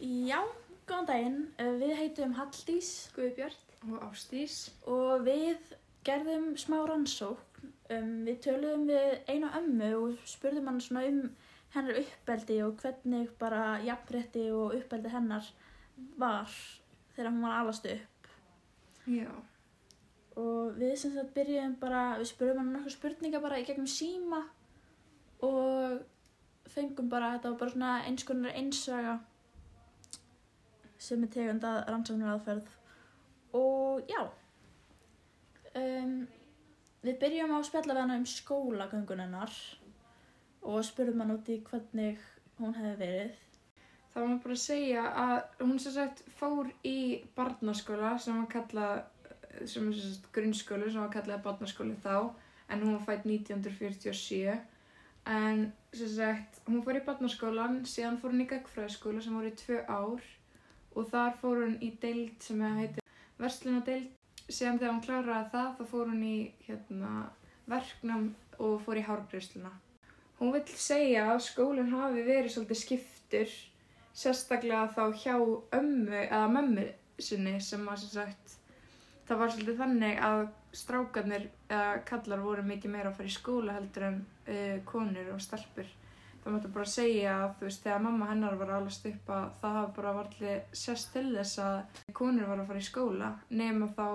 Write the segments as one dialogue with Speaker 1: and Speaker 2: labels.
Speaker 1: Já, góðan daginn. Uh, Við heitum Halldís
Speaker 2: Guðbjörn.
Speaker 3: og Ástís.
Speaker 1: og við gerðum smá rannsókn. Um, við töluðum við einu ömmu og spurðum hann svona um hennar uppeldi og hvernig bara jafnrétti og uppeldi hennar var þegar hún var alast upp.
Speaker 3: Já.
Speaker 1: Og við sem sagt byrjuðum bara, við spurðum hann nokkuð spurninga bara í gegnum síma og fengum bara, þetta var bara svona eins konar einsaga sem er tegundað rannsóknar aðferð. Og já, um, við byrjum á að spjalla við hana um skólagöngunennar og spurðum hann út í hvernig hún hefði verið.
Speaker 3: Það var bara að segja að hún sem sagt fór í barnaskóla sem var kallað, sem er sem sagt grunnskóli sem var kallað barnaskóli þá en hún var fætt 1947 en sem sagt hún fór í barnaskólan síðan fór hún í gagfræðskóla sem voru í tvö ár og þar fór hún í deild sem heitir verslunadeild síðan þegar hún kláraði það þá fór hún í hérna, verknám og fór í hárgreisluna. Hún vill segja að skólinn hafi verið svolítið skiptur sérstaklega þá hjá ömmu eða mömmu sinni sem að sem sagt það var svolítið þannig að strákarnir eða kallar voru mikið meira að fara í skóla heldur en uh, konur og stelpur það mætti bara segja að þú veist þegar mamma hennar var alast upp að það hafi bara varlega sérst til þess að konur var að fara í skóla nema þá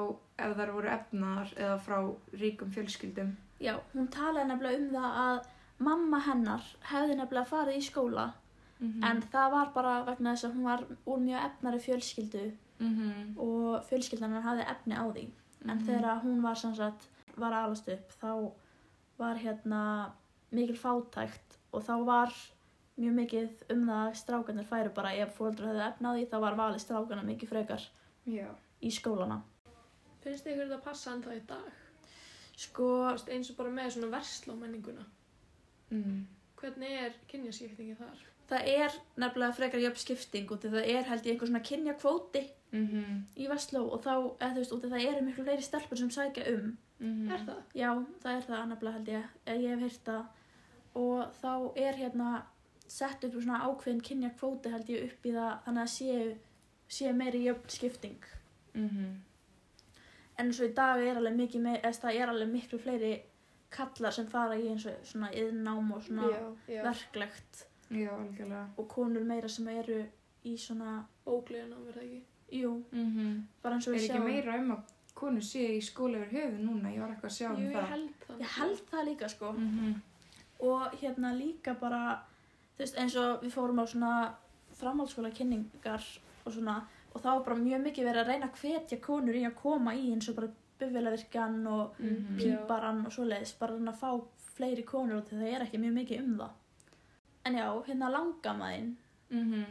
Speaker 3: ef þær voru efnaðar eða frá ríkum fjölskyldum
Speaker 1: Já, hún talaði nefnilega um það að mamma hennar hefði nefnilega farið í skóla
Speaker 3: mm
Speaker 1: en það var bara vegna þess að hún var úr mjög efnari fjölskyldu
Speaker 3: -hmm.
Speaker 1: og fjölskyldanar hafði efni á því en
Speaker 3: Mhm.
Speaker 1: þegar hún var sem sagt var alast upp þá var hérna mikil fátækt og þá var mjög mikið um það að strákanir færu bara ef fóldur hefði efni á því þá var valið strákana mikið frekar
Speaker 3: Já.
Speaker 1: í skólana
Speaker 2: Finnst þið ykkur þetta passa ennþá í dag?
Speaker 1: sko,
Speaker 2: veist, eins og bara með svona verslá menninguna.
Speaker 3: Mm.
Speaker 2: Hvernig er kynjaskiptingi þar?
Speaker 1: það er nefnilega frekar jöfn skipting út af það er held ég einhver svona kynja kvóti
Speaker 3: Mm
Speaker 1: í Vestló og þá, eða þú veist, út af það eru miklu fleiri stelpur sem sækja um
Speaker 3: -hmm.
Speaker 2: Er það?
Speaker 1: Já, það er það nefnilega held ég, ég hef heyrt það og þá er hérna sett upp svona ákveðin kynja kvóti held ég upp í það þannig að séu, séu meiri jöfn skipting
Speaker 3: Mm
Speaker 1: en eins og í dag er alveg mikið meir, eða það er alveg miklu fleiri kallar sem fara í eins og svona yðnám og svona
Speaker 2: já.
Speaker 1: verklegt
Speaker 3: Já,
Speaker 1: og konur meira sem eru í svona,
Speaker 2: Ógleðan á mér það ekki.
Speaker 1: jú,
Speaker 3: Mm -hmm.
Speaker 1: bara eins og
Speaker 3: Er
Speaker 1: við
Speaker 3: ekki meira um að konur sé í skóla yfir höfu núna? Ég var eitthvað að sjá
Speaker 2: Jú,
Speaker 3: um
Speaker 2: ég
Speaker 3: það.
Speaker 2: held það.
Speaker 1: Ég held það líka sko
Speaker 3: Mm -hmm.
Speaker 1: Og hérna líka bara þú veist eins og við fórum á svona framhaldsskóla kynningar og svona og þá var bara mjög mikið verið að reyna að hvetja konur í að koma í eins og bara bufélavirkjan og
Speaker 3: Mhm.
Speaker 2: Já.
Speaker 1: píparan og svoleiðis bara að reyna að fá fleiri konur og það er ekki mjög mikið um það en já, hérna langamæðin
Speaker 3: Mm -hmm.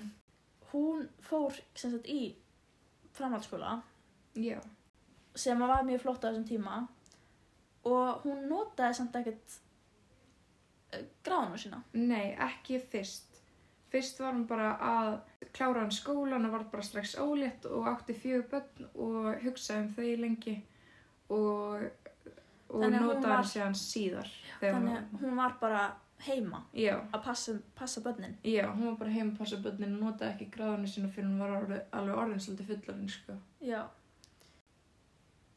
Speaker 1: hún fór sem sagt í framhaldsskóla
Speaker 3: Já.
Speaker 1: sem var mjög flott á þessum tíma og hún notaði samt ekkert gráðuna sína
Speaker 3: Nei, ekki fyrst. Fyrst var hún bara að klára hann skólan og var bara strax ólétt og átti fjögur börn og hugsaði um þau lengi og, og notaði hann síðan síðar. þegar
Speaker 1: þannig að hún var bara heima
Speaker 3: Já,
Speaker 1: að passa, passa börnin
Speaker 3: já, hún var bara heim að passa börnin og notaði ekki gráðinu sína fyrir hún var alveg, alveg orðin svolítið fullarinn, sko.
Speaker 1: já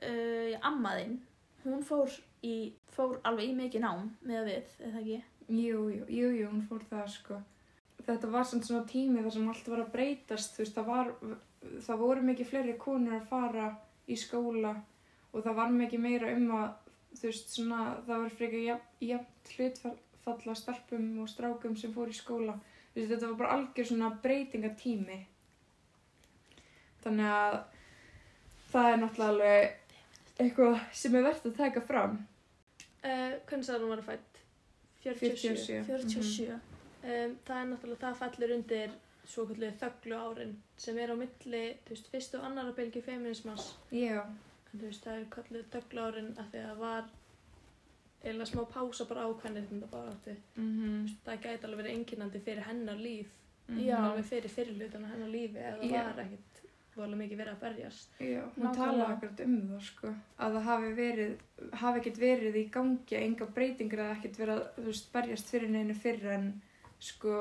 Speaker 1: uh, ammaðinn hún fór í fór alveg í mikið nám með við, eða ekki
Speaker 3: Jú, jú, jú, jú, hún fór það sko. Þetta var svona tími þar sem allt var að breytast, þú veist, það var, það voru mikið fleiri konur að fara í skóla og það var mikið meira um að, þú veist, svona, það var frekar jafn, jafn hlutfalla stelpum og strákum sem fór í skóla. Þú veist, þetta var bara algjör svona breytingatími. Þannig að það er náttúrulega eitthvað sem er verðt að taka fram.
Speaker 2: Uh, hvernig sagði hún var að fætt? 47.
Speaker 3: 47.
Speaker 1: 47
Speaker 2: Um, það er náttúrulega, það fellur undir svo kallu þögglu árin sem er á milli, þú veist, fyrstu og annara bylgi feminismans.
Speaker 3: Já,
Speaker 2: En þú veist, það er kalluð þögglu árin af því að það var eða smá pása bara á hvernig þetta bara átti.
Speaker 3: mhm,
Speaker 2: Það gæti alveg verið einkennandi fyrir hennar líf,
Speaker 3: mhm.
Speaker 1: Já.
Speaker 2: alveg fyrir fyrirlutan hennar lífi eða
Speaker 3: Já.
Speaker 2: var ekkit vola mikið verið að berjast.
Speaker 3: Já, hún
Speaker 1: Nákvæmlega.
Speaker 3: talaði akkurat um það sko að það hafi verið, hafi ekkert verið í gangi enga breytingar eða ekkert verið að þú veist, berjast fyrir neinu fyrir en sko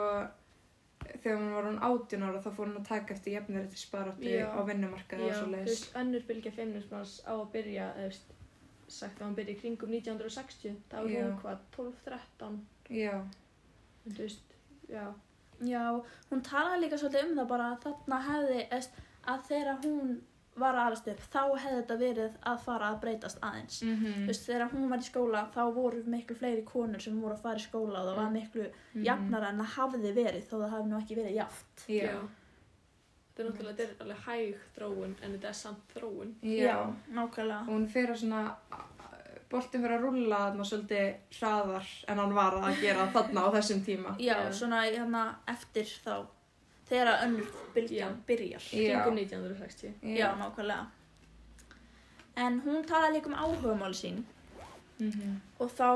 Speaker 3: þegar hún var hún 18 ára þá fór hún að taka eftir
Speaker 2: Já.
Speaker 3: á vinnumarkaði
Speaker 2: Já,
Speaker 3: og svo
Speaker 2: þú
Speaker 3: leiðis.
Speaker 2: veist, önnur bylgja feminismans á að byrja, eða þú veist, sagt að hann byrja í kringum 1960, þá er
Speaker 3: Já.
Speaker 2: hún hvað, 12-13,
Speaker 3: Já,
Speaker 2: en þú veist, já,
Speaker 1: Já, hún talaði líka svolítið um það bara að þarna hefði, eðst, að þegar hún var að alast upp, þá hefði þetta verið að fara að breytast aðeins.
Speaker 3: mm
Speaker 1: Þú veist, þegar hún var í skóla, þá voru miklu fleiri konur sem voru að fara í skóla og það var
Speaker 2: Mm.
Speaker 1: miklu
Speaker 3: Mhm.
Speaker 1: jafnara en það hafði verið, þó það hafi nú ekki verið jaft.
Speaker 3: Já,
Speaker 2: Þetta er náttúrulega, þetta er alveg hæg þróun, en þetta er samt þróun.
Speaker 3: já.
Speaker 1: nákvæmlega.
Speaker 3: Og hún fyrir að svona, boltin fyrir að rulla þarna svolítið hraðar en hann var að gera þarna á þessum tíma.
Speaker 1: Já,
Speaker 2: Já.
Speaker 1: svona hérna eftir þá, þegar að önnur bylgjan
Speaker 2: Já.
Speaker 1: byrjar.
Speaker 2: Kringum 1960.
Speaker 1: Já, nákvæmlega. En hún talaði líka um áhugamál sín
Speaker 3: Mhm.
Speaker 1: og þá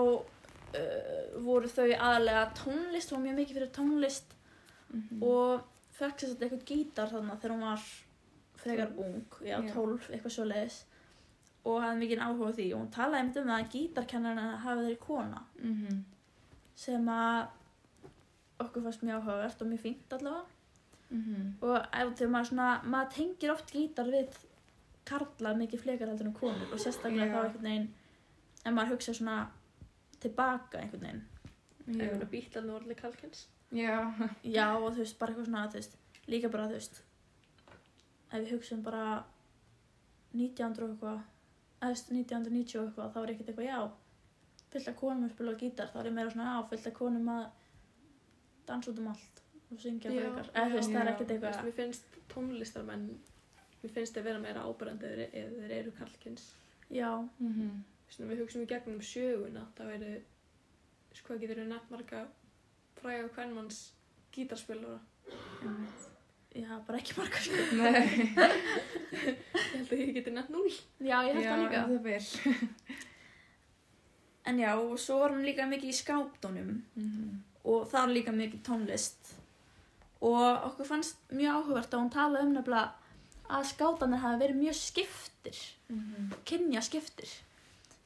Speaker 1: uh, voru þau aðalega tónlist, hún var mjög mikið fyrir tónlist
Speaker 3: Mhm.
Speaker 1: og fekk sér þetta eitthvað gítar þarna þegar hún var frekar ung, já,
Speaker 3: Já.
Speaker 1: 12, eitthvað svo leiðis og hafði mikið áhuga á því og hún talaði einmitt um það að gítarkennarinn hafi verið kona
Speaker 3: Mhm.
Speaker 1: sem að okkur fannst mjög áhugavert og mjög fínt allavega
Speaker 3: Mhm.
Speaker 1: og ef þegar maður svona, maður tengir oft gítar við karla mikið fleikar heldur en konur og sérstaklega þá einhvern veginn ef maður hugsa svona tilbaka einhvern veginn
Speaker 2: Ef
Speaker 3: Já.
Speaker 2: hún er bítlarni orðið kalkins.
Speaker 3: Já.
Speaker 1: já og þú veist bara eitthvað svona þú veist, líka bara þú veist ef við hugsaum bara 1900 og eitthvað eða þú veist, 1990 og eitthvað þá er ekkert eitthvað já fullt af konum að spila á gítar þá er ég meira svona já fullt af konum að dansa út um allt og syngja
Speaker 2: Já,
Speaker 1: frekar eða þú veist það er ekkert eitthvað
Speaker 2: mér finnst tónlistarmenn, mér finnst þeir vera meira ábærandi ef þeir- ef þeir eru kalkins.
Speaker 1: já
Speaker 3: Mhm.
Speaker 2: Þú veist, ef við hugsaum í gegnum söguna, þá eru, þú veist, hvað getur við nefnt marga fræga hvernmanns gítarspilara?
Speaker 3: Einmitt.
Speaker 1: já bara ekki margar sko
Speaker 3: Nei.
Speaker 2: Ég held að ég geti nefnt núl.
Speaker 1: já ég held
Speaker 3: Já,
Speaker 1: það líka
Speaker 3: það.
Speaker 1: En já, og svo var hún líka mikið í skápdónum
Speaker 3: Mhm.
Speaker 1: og það var líka mikið tónlist. Og okkur fannst mjög áhugavert að hún talaði um nefnilega að skátanir hafi verið mjög skiptir,
Speaker 3: Mhm.
Speaker 1: kynja skiptir.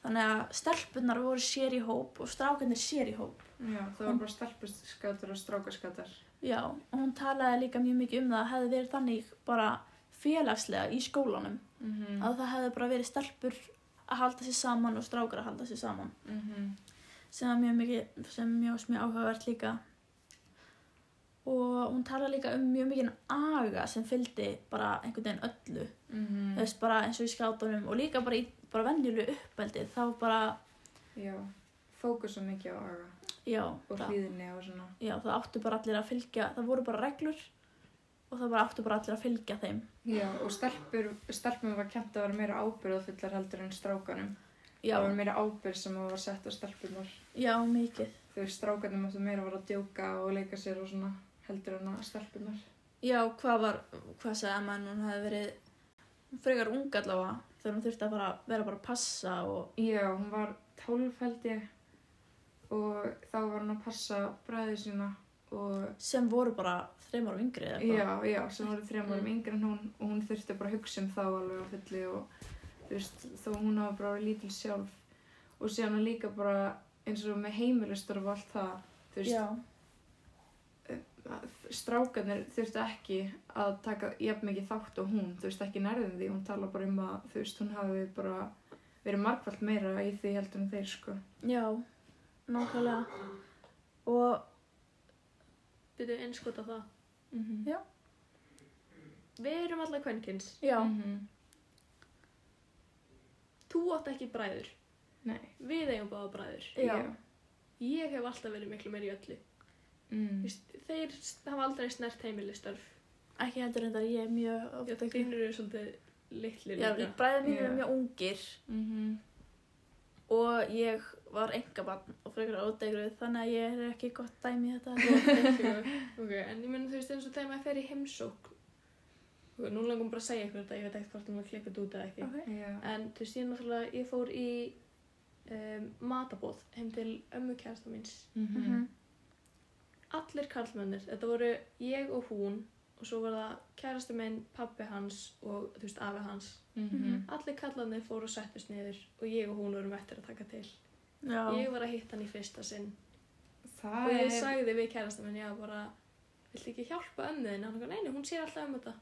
Speaker 1: Þannig að stelpunar voru sér í hóp og strákarnir sér í hóp.
Speaker 3: Já, það var bara stelpuskatar og strákaskatar.
Speaker 1: Já, og hún talaði líka mjög mikið um það að hefði verið þannig bara félagslega í skólanum.
Speaker 3: Mhm.
Speaker 1: Að það hefði bara verið stelpur að halda sér saman og strákar að halda sér saman.
Speaker 3: Mhm.
Speaker 1: sem var mjög mikið, sem mjög, mjög áhugavert líka og hún tala líka um mjög mikið aga sem fylgdi bara einhvern veginn öllu
Speaker 3: Mhm.
Speaker 1: þú veist bara eins og í skátunum og líka bara í bara venjulegu uppeldi þá bara,
Speaker 3: Já, fókusa mikið á aga
Speaker 1: já,
Speaker 3: og
Speaker 1: það,
Speaker 3: hlýðinni og svona.
Speaker 1: já, það áttu bara allir að fylgja það voru bara reglur og það bara áttu bara allir að fylgja þeim
Speaker 3: Já, og stelpur, stelpum var kent að vera meira ábyrðafullar heldur en strákanum.
Speaker 1: já,
Speaker 3: Það var meira ábyrð sem var sett á stelpunar.
Speaker 1: já, mikið
Speaker 3: veist, strákanum máttu meira vera að djóka og leika sér og svona heldur en að stelpunar.
Speaker 1: já, hvað var, hvað sagði Emma en hún hefði verið frekar ung allavega þegar hún þurfti að bara, vera bara að passa og
Speaker 3: Já, hún var 12 held ég og þá var hún að passa bræði sína og
Speaker 1: sem voru bara þreim ára yngri eða eitthvað
Speaker 3: já, já, sem voru þrjum árum
Speaker 2: Mm.
Speaker 3: yngri en hún og hún þurfti bara að hugsa um þá alveg á fulli og þú veist, þó hún hafa bara lítil sjálf og síðan líka bara eins og með heimilistur og allt það þú veist,
Speaker 1: já,
Speaker 3: strákanir þurfti ekki að taka jafn mikið þátt og hún, þú veist, ekki nærðin því hún tala bara um að, þú veist, hún hafi bara verið margfald meira í því heldur en þeir, sko
Speaker 1: já, nákvæmlega og
Speaker 2: Byrju einskot á það.
Speaker 3: mm
Speaker 1: Já.
Speaker 2: Við erum alla kvenkins.
Speaker 1: já,
Speaker 3: -hmm.
Speaker 2: Þú átt ekki bræður.
Speaker 3: Nei,
Speaker 2: Við eigum báða bræður.
Speaker 1: Já.
Speaker 2: Ég hef alltaf verið miklu meir í öllu.
Speaker 3: Mm.
Speaker 2: Vist, þeir hafa aldrei snert heimilistörf.
Speaker 1: ekki heldur en það ég er mjög
Speaker 2: Já,
Speaker 1: ekki
Speaker 2: þínur eru svolítið litlir
Speaker 1: já,
Speaker 2: líka.
Speaker 1: bræðið mín
Speaker 3: Já.
Speaker 1: eru mjög ungir
Speaker 3: Mm
Speaker 1: og ég var engabann og frekar ódegruð þannig að ég er ekki gott dæmi í þetta
Speaker 2: ok, en ég menn þú veist eins og þegar maður fer í heimsók ok, nú langum bara að segja ykkur þetta, ég veit ekkert hvort maður klippið út eða ekki
Speaker 1: Ok.
Speaker 3: Já.
Speaker 2: en þú veist ég náttúrulega, ég fór í um, matabóð heim til ömmu kærasta míns
Speaker 3: Mhm.
Speaker 1: Mhm.
Speaker 2: Allir karlmennir, þetta voru ég og hún og svo var það kærasti minn, pappi hans og þú veist afi hans
Speaker 3: Mhm.
Speaker 2: allir kallarnir fóru og settust niður og ég og hún vorum eftir að taka til
Speaker 1: já,
Speaker 2: ég var að hitta hann í fyrsta sinn
Speaker 3: Það
Speaker 2: og ég
Speaker 3: er...
Speaker 2: sagði við kærasta minn, já bara viltu ekki hjálpa ömmu þinni? Hann eitthvað, nei, nei, hún sér alltaf um þetta.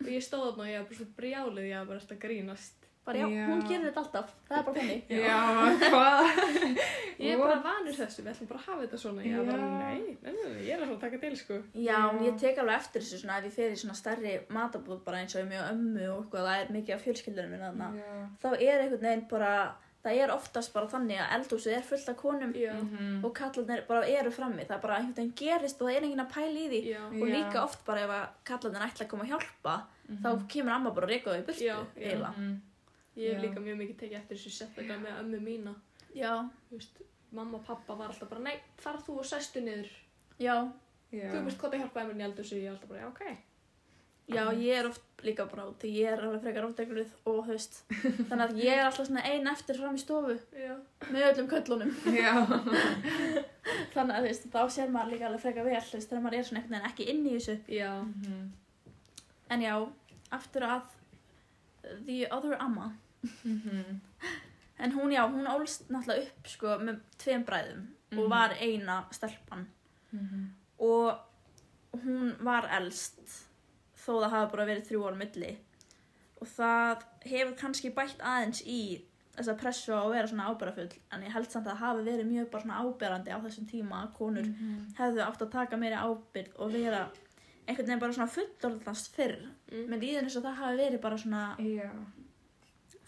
Speaker 2: Og ég stóð þarna og ég var bara svo brjálið, ég var bara eftir að grínast.
Speaker 1: Bara já,
Speaker 3: Já.
Speaker 1: hún gerir þetta alltaf það er bara þannig
Speaker 3: Já, hvað?
Speaker 2: Ég er bara vanur þessu, við ætlum bara að hafa þetta svona. Ég var bara,
Speaker 3: Já.
Speaker 2: nei, nei, nei, ég er alltaf að taka til, sko.
Speaker 1: Já, ég tek alveg eftir þessu svona ef ég fer í svona stærri matabúð bara eins og ég mjög ömmu og eitthvað, það er mikið af fjölskyldunum minna þarna.
Speaker 3: Já.
Speaker 1: Þá er einhvern veginn bara, það er oftast bara þannig að eldhúsið er fullt af konum
Speaker 2: Já,
Speaker 3: Mhm.
Speaker 1: og kallarnir bara eru frammi. Það er bara einhvern veginn gerist og það er enginn að pæla í því.
Speaker 2: já,
Speaker 1: Og
Speaker 3: Já.
Speaker 1: líka oft bara ef að kallarnir ætla að koma að hjálpa,
Speaker 3: Mhm.
Speaker 1: þá kemur amma bara að reyka þau í burtu,
Speaker 2: Ég hef
Speaker 3: Já.
Speaker 2: líka mjög mikið tekið eftir þessu setlega með ömmu mína.
Speaker 1: Já,
Speaker 2: Þú veist, mamma og pappa var alltaf bara, nei, þar þú og sæstu niður.
Speaker 1: já,
Speaker 3: Já.
Speaker 2: Þú veist hvað það hjálpaði mér í eldhúsi, ég er alltaf bara, já, ok.
Speaker 1: já, ég er oft líka bara út, ég er alveg frekar ótegluð og þú veist, þannig að ég er alltaf svona ein eftir fram í stofu
Speaker 2: Já.
Speaker 1: með öllum köllunum.
Speaker 3: Já.
Speaker 1: Þannig að þú veist, þá sér maður líka alveg frekar vel, þú veist, þegar maður er svona einhvern veginn ekki inn í þessu.
Speaker 2: Já.
Speaker 3: Mhm.
Speaker 1: En já, aftur að The Other Amma.
Speaker 3: Mhm.
Speaker 1: En hún, já, hún ólst náttúrulega upp, sko, með tveim bræðum og
Speaker 3: Mhm.
Speaker 1: var eina stelpan.
Speaker 3: Mhm.
Speaker 1: Og hún var elst, þó það hafa bara verið þrjú ára milli. Og það hefur kannski bætt aðeins í þessa pressu á að vera svona ábyrrafull. En ég held samt að það hafi verið mjög bara svona ábyrrandi á þessum tíma að konur
Speaker 3: Mhm.
Speaker 1: hefðu átt að taka meiri ábyrgð og vera einhvern veginn bara svona fullorðast fyrr.
Speaker 2: Mm.
Speaker 1: Mér líður eins og það hafi verið bara svona
Speaker 3: Já.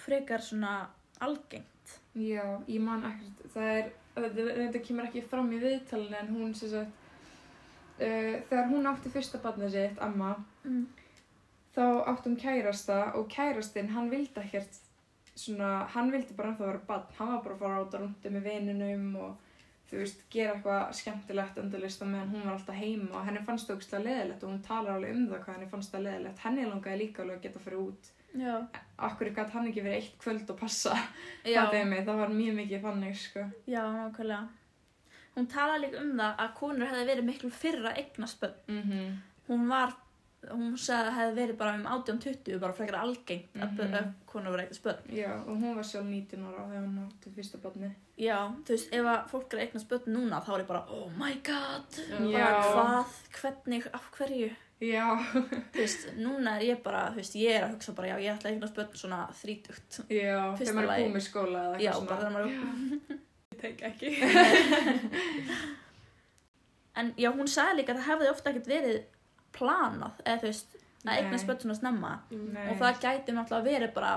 Speaker 1: Frekar svona algengt.
Speaker 3: Já, ég man ekkert, það er, þetta, kemur ekki fram í viðtalinu en hún sem sagt, uh, þegar hún átti fyrsta barnið sitt, amma,
Speaker 1: Mm.
Speaker 3: þá átti hún kærasta og kærastinn, hann vildi ekkert svona, hann vildi bara ennþá vera barn, hann var bara að fara át að rúndi með vininum og þú veist, gera eitthvað skemmtilegt endalist á meðan hún var alltaf heima og henni fannst það ógstlega leðilegt og hún talar alveg um það hvað henni fannst það leðilegt, henni langaði líka alveg að geta fyrir út,
Speaker 1: Já.
Speaker 3: Akkur gæti hann ekki verið eitt kvöld og passa, það það var mjög mikið þannig, sko.
Speaker 1: já, nákvæmlega. Hún tala líka um það að konur hefði verið miklu fyrra eignast börn.
Speaker 3: Mm
Speaker 1: Hún var, hún sagði að það hefði verið bara um 18-20, bara frekar algengt
Speaker 3: Mhm.
Speaker 1: börn, að konur voru eignast börn.
Speaker 3: Já, og hún var sjálf 19 ára þegar hún átti fyrsta barni.
Speaker 1: Já, þú veist, ef að fólk er börn núna, þá er ég bara, oh my god,
Speaker 2: Já.
Speaker 1: bara hvað, hvernig, af hverju?
Speaker 3: Já,
Speaker 1: Þú veist, núna er ég bara, þú veist, ég er að hugsa bara, já, ég ætla að eignast börn svona þrítugt.
Speaker 3: já, þegar maður er búið með skóla eða
Speaker 1: Já,
Speaker 3: eitthvað
Speaker 1: bara þegar maður er
Speaker 2: Ég tek ekki.
Speaker 1: En já, hún sagði líka að það hefði ofta ekkert verið planað, eða þú veist, að eignast börn svona snemma.
Speaker 3: Nei.
Speaker 1: Og það gæti náttúrulega verið bara,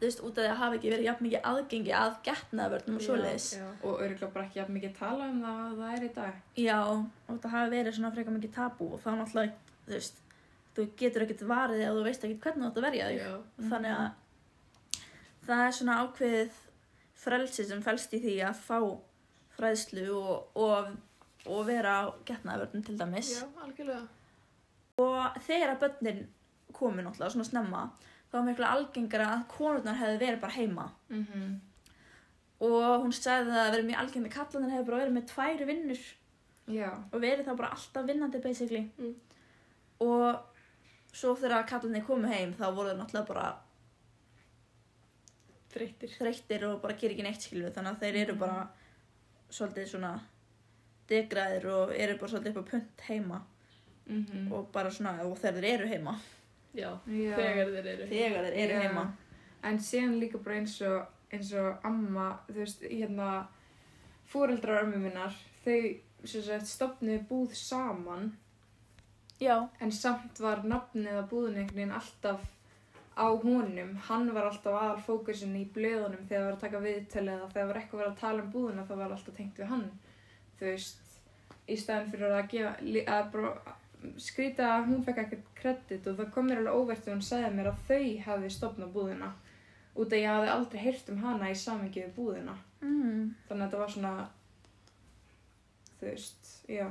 Speaker 1: þú veist, út af því að hafa ekki verið jafn mikið aðgengi að getnaðvörnum og svoleiðis.
Speaker 3: Og örgulega bara ekki jafn mikið tala um það að það er í dag.
Speaker 1: Já, og það hafi verið svona frekar mikið tabú og þá náttúrulega, þú veist, þú getur ekkert varið ef þú veist ekkert hvernig þú átt að verja þig. Þannig að það er svona ákveðið frelsi sem felst í því að fá fræðslu og, og, og vera á getnaðvörnum til dæmis.
Speaker 2: Já, algjörlega.
Speaker 1: Og þegar að börnin komu náttúrulega svona snemma, þá var miklu algengara að konurnar hefði verið bara heima.
Speaker 3: Mm -hmm.
Speaker 1: Og hún sagði að það verið mjög algengt að kallarnir hefði bara verið með tvær vinnur
Speaker 3: Já,
Speaker 1: og verið þá bara alltaf vinnandi basically.
Speaker 2: Mm.
Speaker 1: Og svo þegar kallarnir komu heim þá voru það náttúrulega bara
Speaker 2: Þreyttir.
Speaker 1: þreyttir og bara gera ekki neitt skilju þannig að þeir eru
Speaker 3: Mhm.
Speaker 1: bara svolítið svona degraðir og eru bara svolítið upp á punt heima
Speaker 3: mm -hmm.
Speaker 1: og bara svona, og þeir eru heima
Speaker 2: Já,
Speaker 3: Já.
Speaker 2: þegar þeir eru.
Speaker 1: þegar þeir eru
Speaker 3: Já.
Speaker 1: heima
Speaker 3: En síðan líka bara eins og, eins og amma, þú veist, hérna, fóreldrar ömmu minnar, þau, sem sagt, stopnuðu búð saman
Speaker 1: já,
Speaker 3: En samt var nafnið einhvern veginn alltaf á honum. Hann var alltaf aðal fókusin í blöðunum þegar það var að taka viðtölu eða þegar var eitthvað verið að tala um búðina þá var alltaf tengt við hann. Þú veist, í staðin fyrir að gefa, að bara skrýta að hún fekk ekkert kredit og það kom mér alveg óvert þegar hún segði mér að þau hefði stopnað búðina. Út að ég hafði aldrei heyrt um hana í samingi við búðina.
Speaker 1: mm.
Speaker 3: Þannig að þetta var svona, þú veist, já.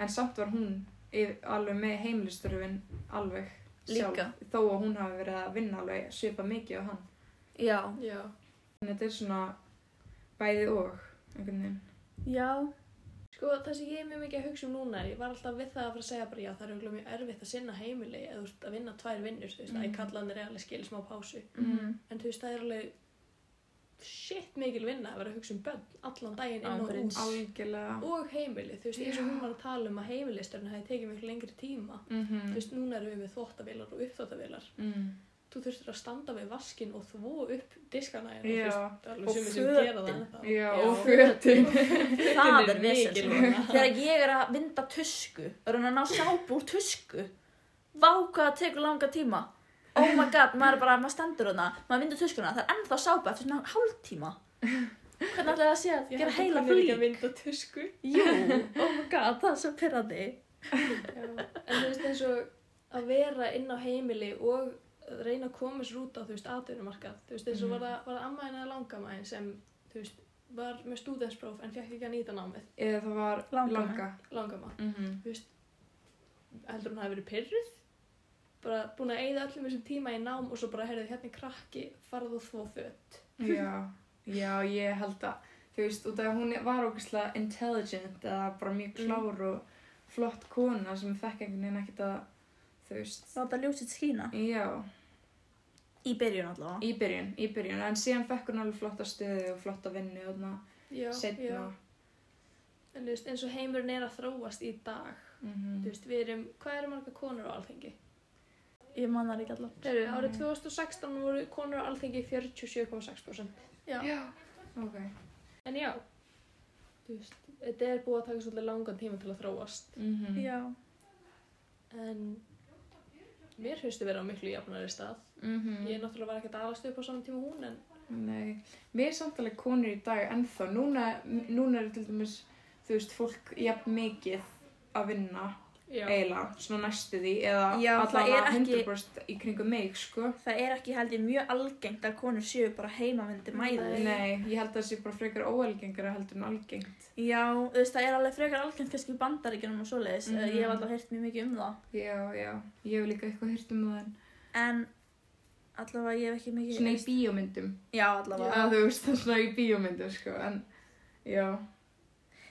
Speaker 3: En samt var hún alveg með heimilistörfin alveg sjálf.
Speaker 1: Líka.
Speaker 3: Þó að hún hafi verið að vinna alveg svipa mikið á hann.
Speaker 1: já,
Speaker 2: Já.
Speaker 3: Þannig að þetta er svona bæði og, einhvern veginn.
Speaker 1: já
Speaker 2: Sko, það sem ég er mjög mikið að hugsa um núna er, ég var alltaf við það að fara að segja bara, já, það er auðvitað mjög erfitt að sinna heimili eða þú veist, að vinna tvær vinnur, þú veist, mm. Að ég kalla hann er alveg skil smá pásu.
Speaker 1: mm.
Speaker 2: En þú veist, það er alveg, shit mikil vinna að vera að hugsa um börn allan daginn inn og út
Speaker 3: algjörlega
Speaker 2: og heimili, þú veist, eins og hún var að tala um að heimilisturinn hefði tekið miklu lengri tíma
Speaker 3: Mhm.
Speaker 2: þú veist, núna erum við með þvottavilar og uppþvottavilar
Speaker 3: Mm.
Speaker 2: Þú þurftir að standa við vaskin og þvó upp diskana hérna,
Speaker 3: Já.
Speaker 2: er
Speaker 1: Og
Speaker 2: sumir sem gera það
Speaker 1: fötin.
Speaker 3: Já, og fötin.
Speaker 1: Það
Speaker 2: er
Speaker 1: er
Speaker 2: vinna.
Speaker 1: þegar ég er að vinda tusku og reyna að ná sápu úr tusku. Vá hvað það tekur langa tíma. Oh my god, maður er bara, maður stendur þarna maður vindur tuskuna, það er ennþá sápa eftir svona hálftíma. Hvernig ætlaði það að sé að
Speaker 2: Ég
Speaker 1: gera
Speaker 2: að
Speaker 1: heila
Speaker 2: að
Speaker 1: flýk
Speaker 2: vinda tusku.
Speaker 1: Jú, oh my god, það er svo pyrrandi
Speaker 2: Já, en þú veist eins og að vera inn á heimili og reyna að koma sér út á þú veist atvinnumarkað, þú veist eins og
Speaker 3: Mhm.
Speaker 2: var það, var það amma eða langamæðin sem þú veist var með stúdenspróf en fekk ekki að nýta námið?
Speaker 3: Eða það var
Speaker 1: Langa.
Speaker 3: langa.
Speaker 2: Langama,
Speaker 3: Mhm.
Speaker 2: þú veist heldur hún hafi verið pyrruð bara búin að eyða öllum þessum tíma í nám og svo bara heyrðu hérna krakki farð og þvó fött
Speaker 3: já, já, ég held að þú veist, út af að hún var ógeðslega intelligent eða bara mjög
Speaker 2: Mm.
Speaker 3: klár og flott kona sem fekk einhvern veginn ekkert að þú veist,
Speaker 1: láta ljósið skína.
Speaker 3: Já
Speaker 1: í byrjun allavega
Speaker 3: í byrjun, í byrjun, en síðan fekk hún alveg flotta stöðu og flotta vinnu og
Speaker 2: já,
Speaker 3: setna
Speaker 2: en þú veist eins og heimurinn er að þróast í dag
Speaker 3: Mhm.
Speaker 2: þú veist við erum, hvað eru marga konur á alþengi?
Speaker 1: ég man það ekki allavega
Speaker 2: Heru,
Speaker 3: Mm.
Speaker 2: árið 2016 voru konur á alþengi 47,6% já.
Speaker 3: já, ok
Speaker 2: en já þú veist, þetta er búið að taka svolítið langan tíma til að þróast
Speaker 3: Mhm.
Speaker 1: já,
Speaker 2: en mér finnst þið vera á miklu jafnari stað.
Speaker 3: Mhm.
Speaker 2: ég er náttúrulega var ekkert aðalast upp á saman tíma hún en
Speaker 3: Nei, mér er samt alveg konur í dag ennþá, núna, núna er til dæmis, þú veist, fólk jafn mikið að vinna eiginlega, svona næstu því, eða
Speaker 1: Já,
Speaker 3: allavega
Speaker 1: er ekki-
Speaker 3: 100% í kringum mig, sko.
Speaker 1: það er ekki held ég mjög algengt að konur séu bara heimavindi mæður
Speaker 3: Nei, ég held að það sé bara frekar óalgengara heldur en algengt.
Speaker 1: Já, þú veist, það er alveg frekar algengt kannski í bandaríkjunum og svoleiðis.
Speaker 3: Mhm.
Speaker 1: Mm Ég hef alltaf heyrt mjög mikið um það.
Speaker 3: Já, já, ég hef líka eitthvað hýrt um það en
Speaker 1: En allavega ég hef ekki mikið...
Speaker 3: svona í bíómyndum.
Speaker 1: Já, allavega.
Speaker 3: Já, þú veist, það er svona í bíómyndum, sko, en já.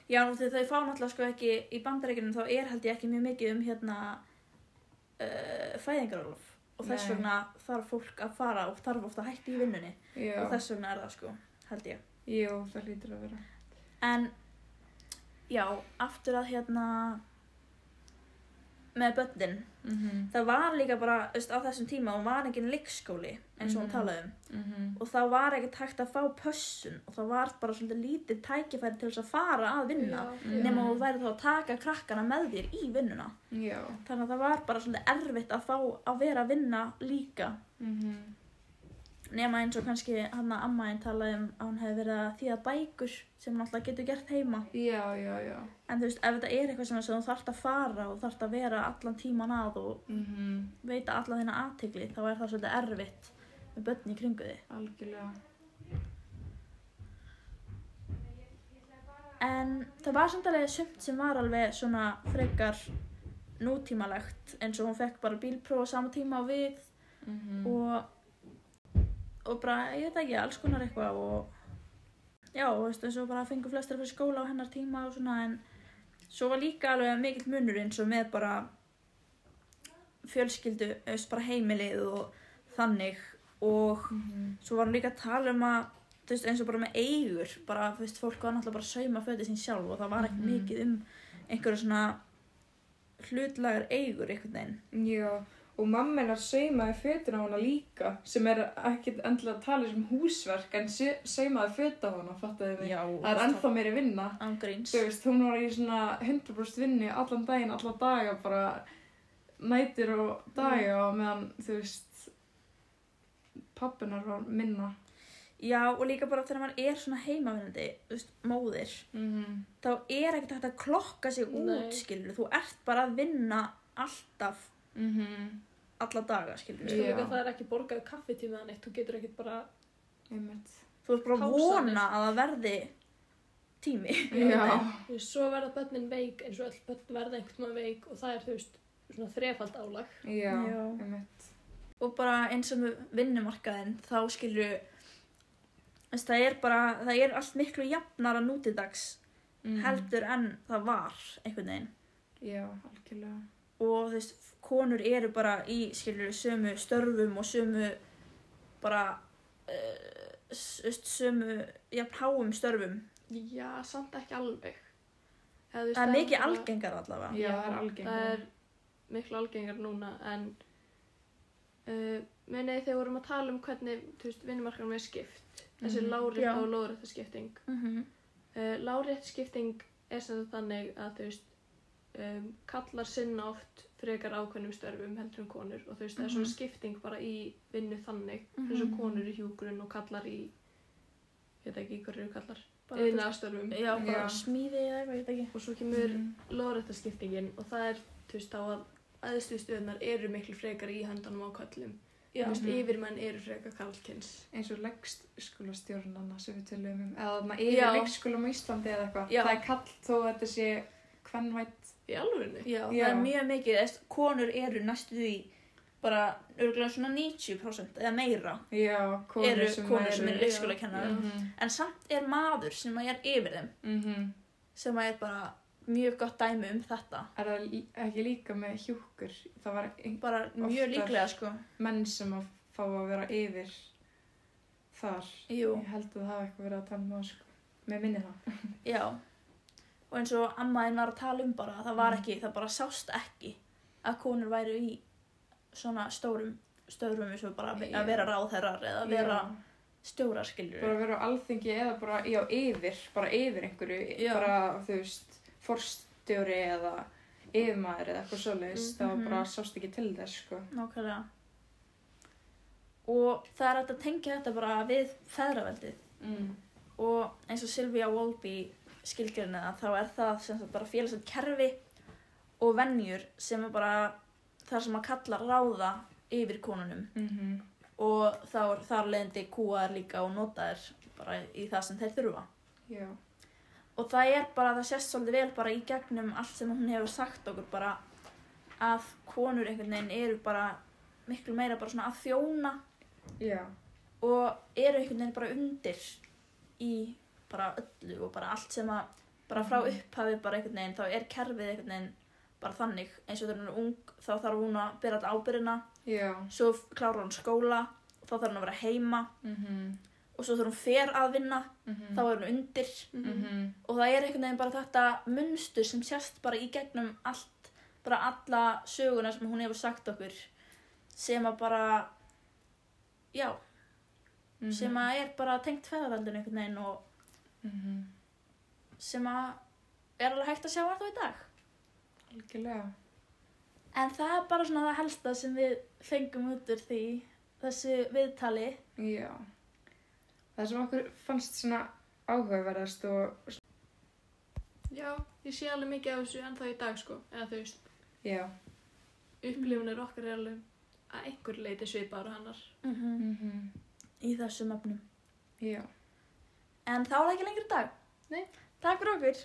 Speaker 1: Já, þegar þau fá náttúrulega sko ekki í bandaríkjunum þá er held ég ekki mjög mikið um hérna uh, fæðingarólof. Og þess vegna þarf fólk að fara og þarf ofta að hætti í vinnunni.
Speaker 3: Já,
Speaker 1: Og þess vegna er það sko, held ég.
Speaker 3: jú, það hlýtur að vera.
Speaker 1: En, já, aftur að hérna með börnin.
Speaker 3: Mm
Speaker 1: Það var líka bara, veist, á þessum tíma og var engin leikskóli eins og hún
Speaker 3: Mhm.
Speaker 1: talaði um.
Speaker 3: -hmm.
Speaker 1: og þá var ekkert hægt að fá pössun og það var bara svolítið lítið tækifæri til þess að fara að vinna
Speaker 2: já,
Speaker 1: nema
Speaker 3: Mhm.
Speaker 1: þú væri þá að taka krakkana með þér í vinnuna
Speaker 3: Já.
Speaker 1: þannig að það var bara svolítið erfitt að fá að vera að vinna líka
Speaker 3: Mm
Speaker 1: nema eins og kannski hann að amma einn talaði um að hún hefði verið að þýða bækur sem hún alltaf getur gert heima
Speaker 3: Já, já, já.
Speaker 1: en þú veist, ef þetta er eitthvað sem þú þarft að fara og þarft að vera allan tíman að og
Speaker 3: Mm
Speaker 1: veita alla þína aðtegli þá er það svolítið erfitt með börn í kringu þig
Speaker 3: Algjörlega.
Speaker 1: En það var samt alveg sumt sem var alveg svona frekar nútímalegt eins og hún fekk bara bílpróf á sama tíma og við
Speaker 3: Mm
Speaker 1: og, og bara, ég veit ekki, alls konar eitthvað og já, og veist, eins og bara fengu flestir fyrir skóla á hennar tíma og svona en svo var líka alveg mikill munur eins og með bara fjölskyldu, veist, bara heimilið og þannig og
Speaker 3: -hmm.
Speaker 1: svo var hún líka að tala um að þú veist, eins og bara með eigur bara, þú veist, fólk var náttúrulega bara að sauma fötið sín sjálf og það var ekki
Speaker 3: Mhm.
Speaker 1: mikið um einhverju svona hlutlagar eigur einhvern veginn
Speaker 3: Já, og mamma hennar saumaði fötin á hana líka sem er ekkert endilega að tala sem húsverk en saumaði föt á hana, fattaði mig.
Speaker 1: Já,
Speaker 3: Það er ennþá meiri vinna.
Speaker 1: ángríns
Speaker 3: Þú veist, hún var í svona 100% vinni allan daginn, alla daga, bara nætur og daga og meðan, þú veist, pappinar var minna.
Speaker 1: Já, og líka bara þegar maður er svona heimavinnandi, þú veist, móðir
Speaker 3: Mm -hmm.
Speaker 1: þá er ekkert hægt að klokka sig út,
Speaker 2: Nei.
Speaker 1: skilur þú ert bara að vinna alltaf
Speaker 3: Mm
Speaker 1: alla daga, skilur
Speaker 2: Þú
Speaker 3: Já.
Speaker 2: veist líka það er ekki borgað kaffitíma eða neitt, þú getur ekkert bara
Speaker 3: Einmitt.
Speaker 1: þú ert bara að vona að það verði tími
Speaker 3: Já.
Speaker 2: þú veist, svo verða börnin veik eins og öll börn verða einhvern veginn veik og það er þú veist svona þrefald álag
Speaker 3: Já,
Speaker 1: Já.
Speaker 3: einmitt.
Speaker 1: og bara eins og með vinnumarkaðin þá skilur þess, það er bara, það er allt miklu jafnara nútidags
Speaker 3: Mhm.
Speaker 1: heldur en það var einhvern veginn
Speaker 3: Já, algjörlega.
Speaker 1: og þú veist, konur eru bara í skilur sömu störfum og sömu bara uh, sömu, jafn háum störfum.
Speaker 2: Já, samt ekki alveg. Veist,
Speaker 1: Það er mikið algengar allavega.
Speaker 3: Já, það er algengara.
Speaker 2: Það er miklu algengar núna en uh, munið þegar við vorum að tala um hvernig þú veist, vinnumarkanum er skipt. Þessi
Speaker 3: Mhm.
Speaker 2: lárétta
Speaker 1: Já.
Speaker 2: og lóðrétta skipting.
Speaker 1: Mm
Speaker 2: Uh, lárétt skipting er sem sagt þannig að þú veist um, kallar sinna oft frekar ákveðnum störfum heldur en konur og þú veist það er svona
Speaker 1: Mhm.
Speaker 2: skipting bara í vinnu þannig
Speaker 1: Mhm.
Speaker 2: eins og konur í hjúgrun og kallar í ég veit ekki hverju eru kallar
Speaker 1: Bara
Speaker 2: yðnaðarstörfum
Speaker 1: Já, bara
Speaker 3: Já.
Speaker 1: smíði eða eitthvað, ég veit ekki.
Speaker 2: og svo kemur
Speaker 3: Mhm.
Speaker 2: lóðrætta skiptingin og það er þú veist þá að aðstu stöðunar eru miklu frekar í höndanum á köllum
Speaker 1: Já,
Speaker 2: þú veist
Speaker 3: Mhm.
Speaker 2: yfirmenn eru frekar kallkins
Speaker 3: eins og leggskólastjórnana sem við tölum um eða þarna yfir
Speaker 1: Já.
Speaker 3: leggskólum á Íslandi eða eitthvað það er kall þó að þetta sé hvernvætt
Speaker 2: í alvörinu
Speaker 1: já, það
Speaker 3: Já.
Speaker 1: er mjög mikið, þess, konur eru næstu því bara örgulega svona 90% eða meira
Speaker 3: já, konur
Speaker 1: eru
Speaker 3: sem
Speaker 1: konur sem eru
Speaker 2: Já.
Speaker 1: leikskólakennarar.
Speaker 3: Mhm,
Speaker 1: En samt er maður sem er yfir þeim,
Speaker 3: mhm.
Speaker 1: sem er bara mjög gott dæmi um þetta.
Speaker 3: er það ekki líka með hjúkur það var
Speaker 1: Bara mjög líklega, sko.
Speaker 3: menn sem að fá að vera yfir þar
Speaker 1: Jú,
Speaker 3: ég held að það hafa eitthvað verið að tala um það sko. með minni það
Speaker 1: já. Og eins og ammaðin var að tala um bara, það var
Speaker 3: Mhm.
Speaker 1: ekki, það bara sást ekki að konur væru í svona stórum stöðrum eins og bara að vera ráðherrar eða að vera stjórar, skiljur.
Speaker 3: bara vera á alþingi eða bara já, yfir, bara yfir einhverju
Speaker 1: Já.
Speaker 3: bara þú veist forstjóri eða yfirmaður eða eitthvað svoleiðis það
Speaker 1: Mhm.
Speaker 3: var bara sást ekki til þess sko.
Speaker 1: Nákvæmlega. Og það er hægt að tengja þetta bara við feðraveldið.
Speaker 3: mm.
Speaker 1: Og eins og Sylvia Wolby skilgjörnið þá er það sem sagt bara félagslega kerfi og venjur sem er bara það sem að kalla ráða yfir konunum.
Speaker 3: Mm
Speaker 1: Og þá þar leðandi kúaðar líka og notaðir bara í það sem þeir þurfa.
Speaker 3: já,
Speaker 1: Og það er bara, það sést svolítið vel bara í gegnum allt sem hún hefur sagt okkur bara að konur einhvern veginn eru bara miklu meira bara svona að þjóna
Speaker 3: já,
Speaker 1: og eru einhvern veginn bara undir í bara öllu og bara allt sem að bara frá
Speaker 3: Mhm.
Speaker 1: upphafi bara einhvern veginn þá er kerfið einhvern veginn bara þannig eins og þegar hún er ung þá þarf hún að byrja alltaf ábyrðina
Speaker 3: já
Speaker 1: svo klárar hún skóla þá þarf hún að vera heima
Speaker 3: mm
Speaker 1: og svo þegar hún fer að vinna
Speaker 3: -hmm.
Speaker 1: þá er hún undir
Speaker 3: -hmm.
Speaker 1: og það er einhvern veginn bara þetta munstur sem sést bara í gegnum allt bara alla söguna sem hún hefur sagt okkur sem að bara já,
Speaker 3: Mhm.
Speaker 1: sem að er bara tengt feðaveldinu einhvern veginn og
Speaker 3: -hmm.
Speaker 1: sem að er alveg hægt að sjá alltaf í dag.
Speaker 3: Algjörlega.
Speaker 1: En það er bara svona það helsta sem við fengum út úr því þessu viðtali.
Speaker 3: Já. Það sem okkur fannst svona áhugaverðast og
Speaker 2: já, ég sé alveg mikið af þessu ennþá í dag sko. Eða þú veist,
Speaker 3: já.
Speaker 2: upplifunir okkar er alveg að einhver leiti svipaður á hennar.
Speaker 1: Mm
Speaker 3: mm
Speaker 1: í þessum efnum.
Speaker 3: Já
Speaker 1: en þá er það ekki lengri í dag
Speaker 2: Nei.
Speaker 1: takk fyrir okkur